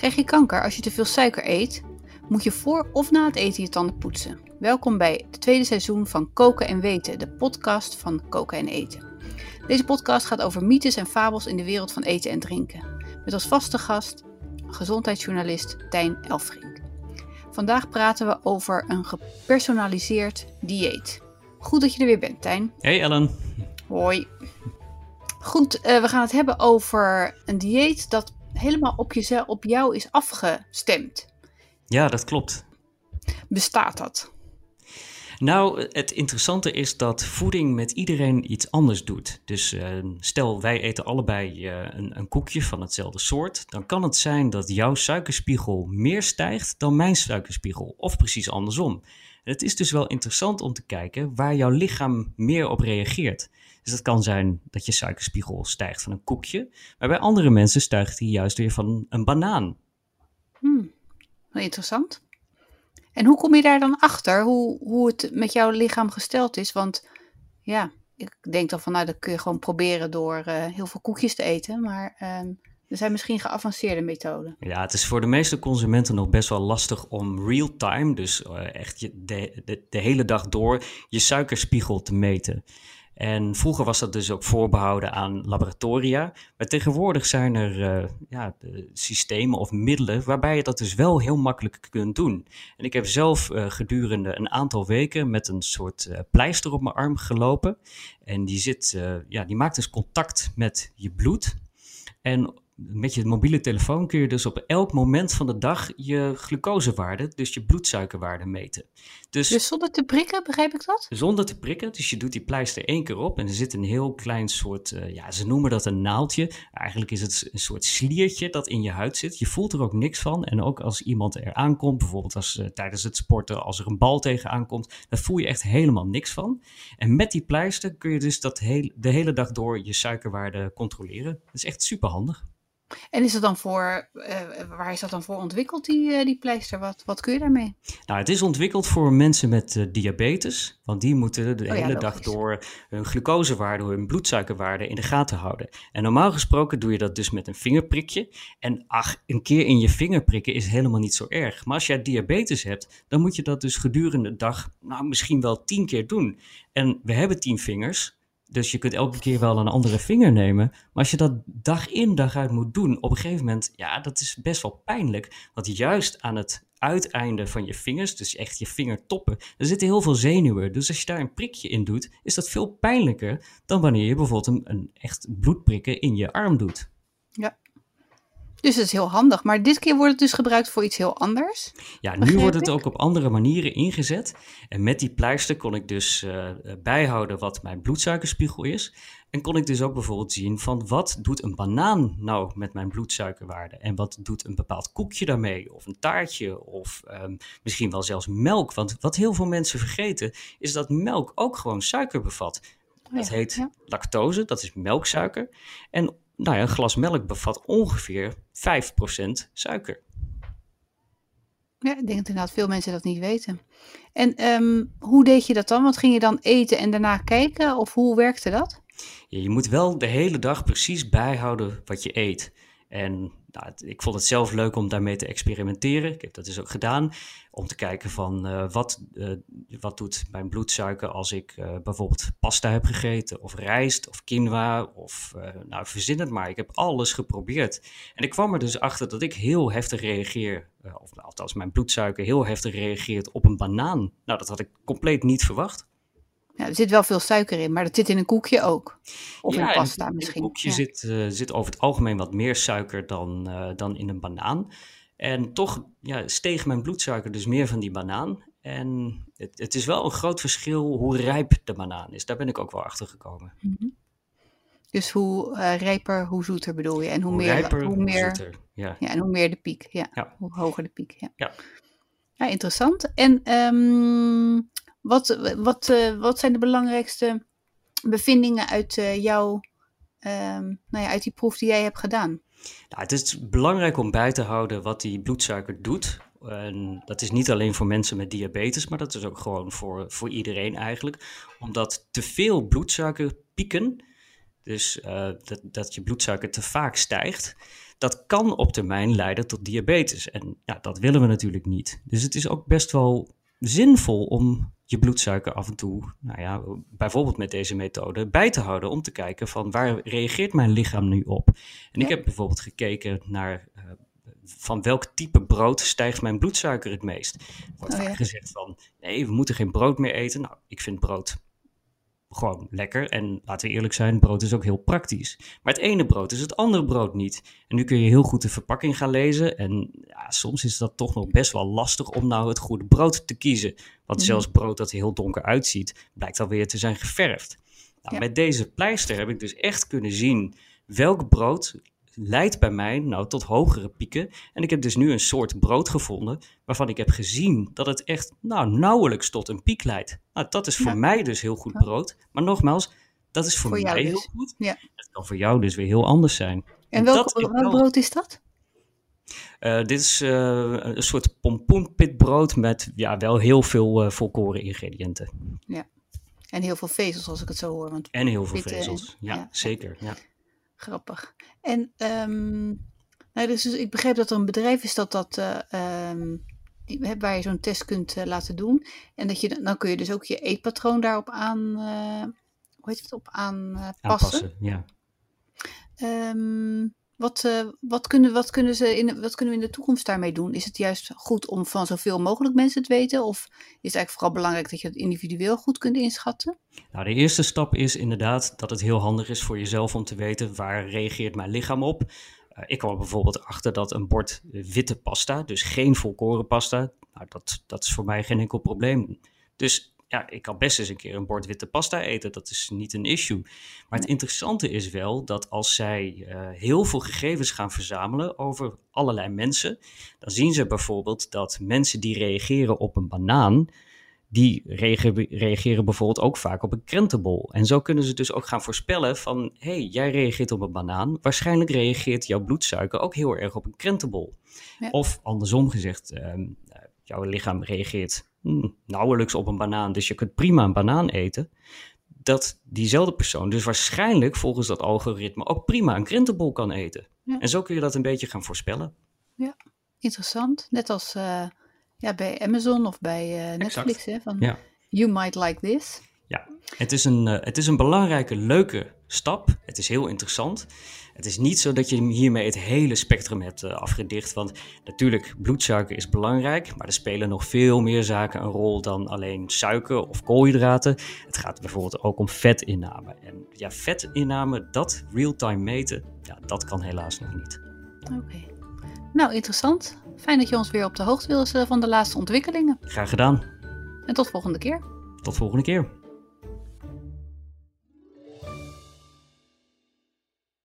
Krijg je kanker als je te veel suiker eet? Moet je voor of na het eten je tanden poetsen? Welkom bij het tweede seizoen van Koken en Weten, de podcast van Koken en Eten. Deze podcast gaat over mythes en fabels in de wereld van eten en drinken. Met als vaste gast gezondheidsjournalist Tijn Elfrink. Vandaag praten we over een gepersonaliseerd dieet. Goed dat je er weer bent, Tijn. Hey Ellen. Hoi. Goed, uh, we gaan het hebben over een dieet dat helemaal op, jezelf, op jou is afgestemd. Ja, dat klopt. Bestaat dat? Nou, het interessante is dat voeding met iedereen iets anders doet. Dus uh, stel, wij eten allebei uh, een, een, koekje van hetzelfde soort. Dan kan het zijn dat jouw suikerspiegel meer stijgt dan mijn suikerspiegel. Of precies andersom. En het is dus wel interessant om te kijken waar jouw lichaam meer op reageert. Dus dat kan zijn dat je suikerspiegel stijgt van een koekje, maar bij andere mensen stijgt die juist weer van een banaan. Hmm, interessant. En hoe kom je daar dan achter, hoe, hoe het met jouw lichaam gesteld is? Want ja, ik denk dan van, nou, dat kun je gewoon proberen door uh, heel veel koekjes te eten, maar uh, er zijn misschien geavanceerde methoden. Ja, het is voor de meeste consumenten nog best wel lastig om real-time, dus uh, echt je, de, de, de hele dag door, je suikerspiegel te meten. En vroeger was dat dus ook voorbehouden aan laboratoria. Maar tegenwoordig zijn er uh, ja, systemen of middelen waarbij je dat dus wel heel makkelijk kunt doen. En ik heb zelf uh, gedurende een aantal weken met een soort pleister op mijn arm gelopen. En die, zit, ja, die maakt dus contact met je bloed. En met je mobiele telefoon kun je dus op elk moment van de dag je glucosewaarde, dus je bloedsuikerwaarde meten. Dus, dus, zonder te prikken, begrijp ik dat? Zonder te prikken, dus je doet die pleister één keer op en er zit een heel klein soort, uh, ja, ze noemen dat een naaldje. Eigenlijk is het een soort sliertje dat in je huid zit. Je voelt er ook niks van en ook als iemand er aankomt, bijvoorbeeld als, uh, tijdens het sporten, als er een bal tegenaan komt, dan voel je echt helemaal niks van. En met die pleister kun je dus dat heel, de hele dag door je suikerwaarde controleren. Dat is echt super handig. En is dat dan voor, uh, waar is dat dan voor ontwikkeld, die, uh, die pleister? Wat, wat kun je daarmee? Nou, het is ontwikkeld voor mensen met uh, diabetes. Want die moeten de oh, hele ja, dag door hun glucosewaarde, hun bloedsuikerwaarde in de gaten houden. En normaal gesproken doe je dat dus met een vingerprikje. En ach, een keer in je vinger prikken is helemaal niet zo erg. Maar als jij diabetes hebt, dan moet je dat dus gedurende de dag, nou misschien wel tien keer doen. En we hebben tien vingers, dus je kunt elke keer wel een andere vinger nemen. Maar als je dat dag in, dag uit moet doen, op een gegeven moment, ja, dat is best wel pijnlijk. Want juist aan het uiteinde van je vingers, dus echt je vingertoppen, er zitten heel veel zenuwen. Dus als je daar een prikje in doet, is dat veel pijnlijker dan wanneer je bijvoorbeeld een, echt bloedprikken in je arm doet. Ja. Dus dat is heel handig. Maar dit keer wordt het dus gebruikt voor iets heel anders. Ja, nu wordt het ook op andere manieren ingezet. En met die pleister kon ik dus uh, bijhouden wat mijn bloedsuikerspiegel is. En kon ik dus ook bijvoorbeeld zien van wat doet een banaan nou met mijn bloedsuikerwaarde? En wat doet een bepaald koekje daarmee? Of een taartje? Of um, misschien wel zelfs melk. Want wat heel veel mensen vergeten is dat melk ook gewoon suiker bevat. Oh dat heet ja. lactose, dat is melksuiker. En nou ja, een glas melk bevat ongeveer 5% suiker. Ja, ik denk dat inderdaad veel mensen dat niet weten. En um, hoe deed je dat dan? Want ging je dan eten en daarna kijken? Of hoe werkte dat? Ja, je moet wel de hele dag precies bijhouden wat je eet. En nou, ik vond het zelf leuk om daarmee te experimenteren. Ik heb dat dus ook gedaan. Om te kijken van uh, wat, uh, wat doet mijn bloedsuiker als ik uh, bijvoorbeeld pasta heb gegeten. Of rijst of quinoa of nou verzin het maar. Ik heb alles geprobeerd. En ik kwam er dus achter dat ik heel heftig reageer. of althans mijn bloedsuiker heel heftig reageert op een banaan. Nou dat had ik compleet niet verwacht. Ja, er zit wel veel suiker in, maar dat zit in een koekje ook. Of ja, in pasta in, misschien. In een koekje ja. zit, uh, zit over het algemeen wat meer suiker dan, uh, dan in een banaan. En toch ja, steeg mijn bloedsuiker dus meer van die banaan. En het, het, is wel een groot verschil hoe rijp de banaan is. Daar ben ik ook wel achter gekomen. Mm -hmm. Dus hoe uh, rijper, hoe zoeter bedoel je? En hoe, hoe meer, rijper, hoe meer, zoeter. Ja. ja. en hoe meer de piek. Ja. ja. Hoe hoger de piek. Ja. ja. ja interessant. En um, wat, wat, uh, wat zijn de belangrijkste bevindingen uit uh, jouw, um, nou ja, uit die proef die jij hebt gedaan? Nou, het is belangrijk om bij te houden wat die bloedsuiker doet. En dat is niet alleen voor mensen met diabetes, maar dat is ook gewoon voor, voor iedereen eigenlijk. Omdat te veel bloedsuiker pieken, dus uh, dat, dat je bloedsuiker te vaak stijgt, dat kan op termijn leiden tot diabetes. En ja, dat willen we natuurlijk niet. Dus het is ook best wel zinvol om je bloedsuiker af en toe, nou ja, bijvoorbeeld met deze methode, bij te houden om te kijken van waar reageert mijn lichaam nu op. En ik heb bijvoorbeeld gekeken naar uh, van welk type brood stijgt mijn bloedsuiker het meest. Er wordt oh, vaak gezegd van nee, we moeten geen brood meer eten. Nou, ik vind brood gewoon lekker. En laten we eerlijk zijn, brood is ook heel praktisch. Maar het ene brood is het andere brood niet. En nu kun je heel goed de verpakking gaan lezen. En ja, soms is dat toch nog best wel lastig om nou het goede brood te kiezen. Want mhm. zelfs brood dat heel donker uitziet, blijkt alweer te zijn geverfd. Nou, Met deze pleister heb ik dus echt kunnen zien welk brood leidt bij mij nou tot hogere pieken. En ik heb dus nu een soort brood gevonden waarvan ik heb gezien dat het echt nou, nauwelijks tot een piek leidt. Nou, dat is voor mij dus heel goed brood. Maar nogmaals, dat is voor, mij heel dus. goed. Ja. Dat kan voor jou dus weer heel anders zijn. En, welk, brood is dat? Uh, dit is uh, een soort pompoenpitbrood met ja, wel heel veel uh, volkoren ingrediënten. Ja, en heel veel vezels als ik het zo hoor. Want en heel veel vezels, ja, ja, zeker. Ja. Grappig. En um, nou, dus, dus, ik begreep dat er een bedrijf is dat dat, uh, um, die, waar je zo'n test kunt uh, laten doen. En dat je, dan kun je dus ook je eetpatroon daarop aan, uh, hoe heet het, op aanpassen. Aanpassen, ja. Um, wat, uh, wat, kunnen, wat, kunnen ze in, wat kunnen we in de toekomst daarmee doen? Is het juist goed om van zoveel mogelijk mensen te weten? Of is het eigenlijk vooral belangrijk dat je het individueel goed kunt inschatten? Nou, de eerste stap is inderdaad dat het heel handig is voor jezelf om te weten waar reageert mijn lichaam op. Uh, ik kwam bijvoorbeeld achter dat een bord witte pasta, dus geen volkoren pasta, nou, dat, dat is voor mij geen enkel probleem. Dus ja, ik kan best eens een keer een bord witte pasta eten. Dat is niet een issue. Maar het interessante is wel dat als zij uh, heel veel gegevens gaan verzamelen over allerlei mensen, dan zien ze bijvoorbeeld dat mensen die reageren op een banaan, die reageren, bijvoorbeeld ook vaak op een krentenbol. En zo kunnen ze dus ook gaan voorspellen van, hé, hey, jij reageert op een banaan, waarschijnlijk reageert jouw bloedsuiker ook heel erg op een krentenbol. Of andersom gezegd, uh, jouw lichaam reageert hmm, nauwelijks op een banaan, dus je kunt prima een banaan eten. Dat diezelfde persoon dus waarschijnlijk volgens dat algoritme ook prima een krentenbol kan eten. En zo kun je dat een beetje gaan voorspellen. Ja, interessant. Net als uh, ja, bij Amazon of bij uh, Netflix. Hè, van ja. You might like this. Ja, het is, een, uh, het is een belangrijke, leuke stap. Het is heel interessant. Het is niet zo dat je hiermee het hele spectrum hebt uh, afgedicht. Want natuurlijk, bloedsuiker is belangrijk, maar er spelen nog veel meer zaken een rol dan alleen suiker of koolhydraten. Het gaat bijvoorbeeld ook om vetinname. En ja, vetinname, dat real-time meten, ja, dat kan helaas nog niet. Oké. Nou, interessant. Fijn dat je ons weer op de hoogte wil van de laatste ontwikkelingen. Graag gedaan. En tot volgende keer. Tot volgende keer.